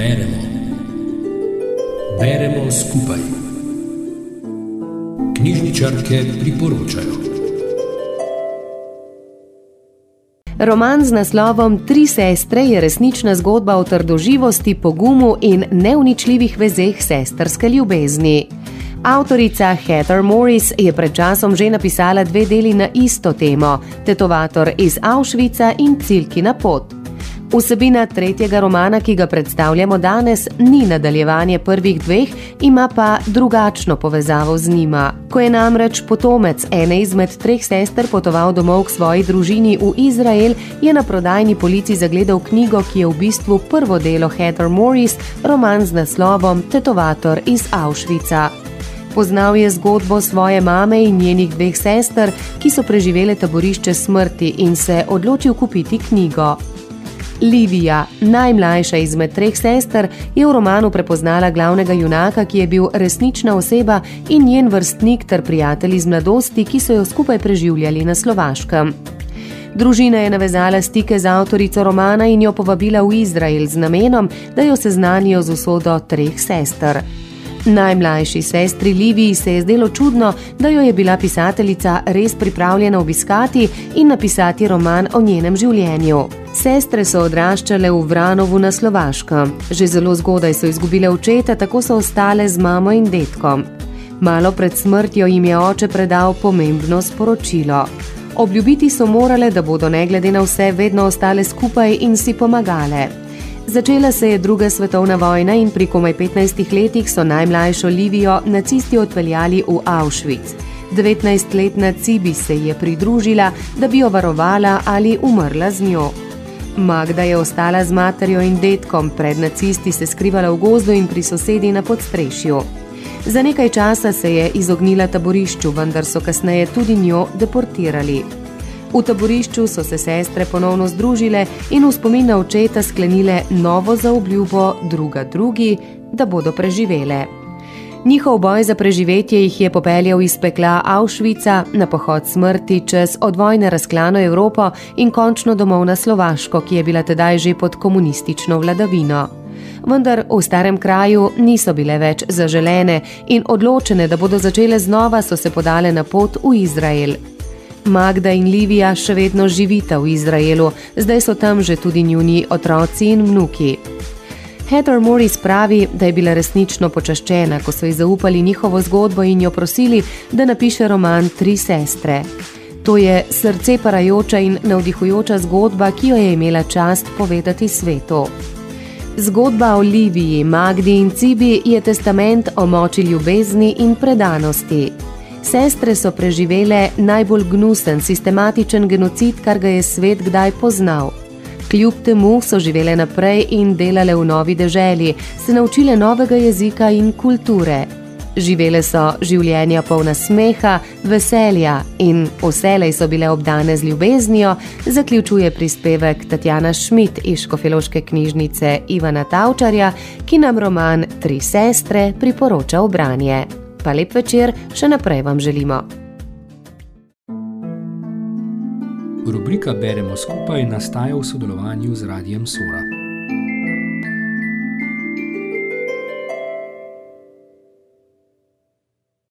Beremo. Beremo skupaj. Knjižničarke priporočajo. Roman z naslovom Tri sestre je resnična zgodba o trdoživosti, pogumu in neuničljivih vezeh sestrske ljubezni. Avtorica Heather Morris je pred časom že napisala dve deli na isto temo: Tetovator iz Auschwitza in Cilki na pot. Vsebina tretjega romana, ki ga predstavljamo danes, ni nadaljevanje prvih dveh, ima pa drugačno povezavo z njima. Ko je namreč potomec ene izmed treh sester potoval domov k svoji družini v Izrael, je na prodajni polici zagledal knjigo, ki je v bistvu prvo delo Heather Morris, roman z naslovom Tetovator iz Auschwitza. Poznal je zgodbo svoje mame in njenih dveh sester, ki so preživele taborišče smrti in se odločil kupiti knjigo. Livija, najmlajša izmed treh sester, je v romanu prepoznala glavnega junaka, ki je bil resnična oseba in njen vrstnik ter prijatelj iz mladosti, ki so jo skupaj preživljali na Slovaškem. Družina je navezala stike z avtorico romana in jo povabila v Izrael z namenom, da jo seznanijo z usodo treh sester. Najmlajši sestri Liviji se je zdelo čudno, da jo je bila pisateljica res pripravljena obiskati in napisati roman o njenem življenju. Sestre so odraščale v Vranovu na Slovaškem. Že zelo zgodaj so izgubile očeta, tako so ostale z mamo in detkom. Malo pred smrtjo jim je oče predal pomembno sporočilo. Obljubiti so morale, da bodo ne glede na vse vedno ostale skupaj in si pomagale. Začela se je druga svetovna vojna in pri komaj 15 letih so najmlajšo Livijo nacisti odpeljali v Auschwitz. 19-letna Cibi se je pridružila, da bi jo varovala ali umrla z njo. Magda je ostala z materjo in detkom, pred nacisti se skrivala v gozdu in pri sosedi na podstrešju. Za nekaj časa se je izognila taborišču, vendar so kasneje tudi njo deportirali. V taborišču so se sestre ponovno združile in v spomin na očeta sklenile novo zaobljubo, druga drugi, da bodo preživele. Njihov boj za preživetje jih je popeljal iz pekla Auschwitza na pohod smrti čez odvojne razklano Evropo in končno domov na Slovaško, ki je bila tedaj že pod komunistično vladavino. Vendar v starem kraju niso bile več zaželene in odločene, da bodo začele znova, so se podale na pot v Izrael. Magda in Livija še vedno živita v Izraelu, zdaj so tam že tudi njuni otroci in vnuki. Heather Morris pravi, da je bila resnično počaščena, ko so ji zaupali njihovo zgodbo in jo prosili, da napiše roman Tri sestre. To je srce parajoča in navdihujoča zgodba, ki jo je imela čast povedati svetu. Zgodba o Liviji, Magdi in Cibi je testament o moči ljubezni in predanosti. Sestre so preživele najbolj gnusen, sistematičen genocid, kar ga je svet kdaj poznal. Kljub temu so živele naprej in delale v novi deželi, se naučile novega jezika in kulture. Živele so življenja polna smeha, veselja in vselej so bile obdane z ljubeznijo, zaključuje prispevek Tatjana Šmit iz Škofeloške knjižnice Ivana Tavčarja, ki nam roman Tri sestre priporoča v branje pa lep večer še naprej vam želimo. Rubrika Beremo skupaj nastaja v sodelovanju z Radijem Sora.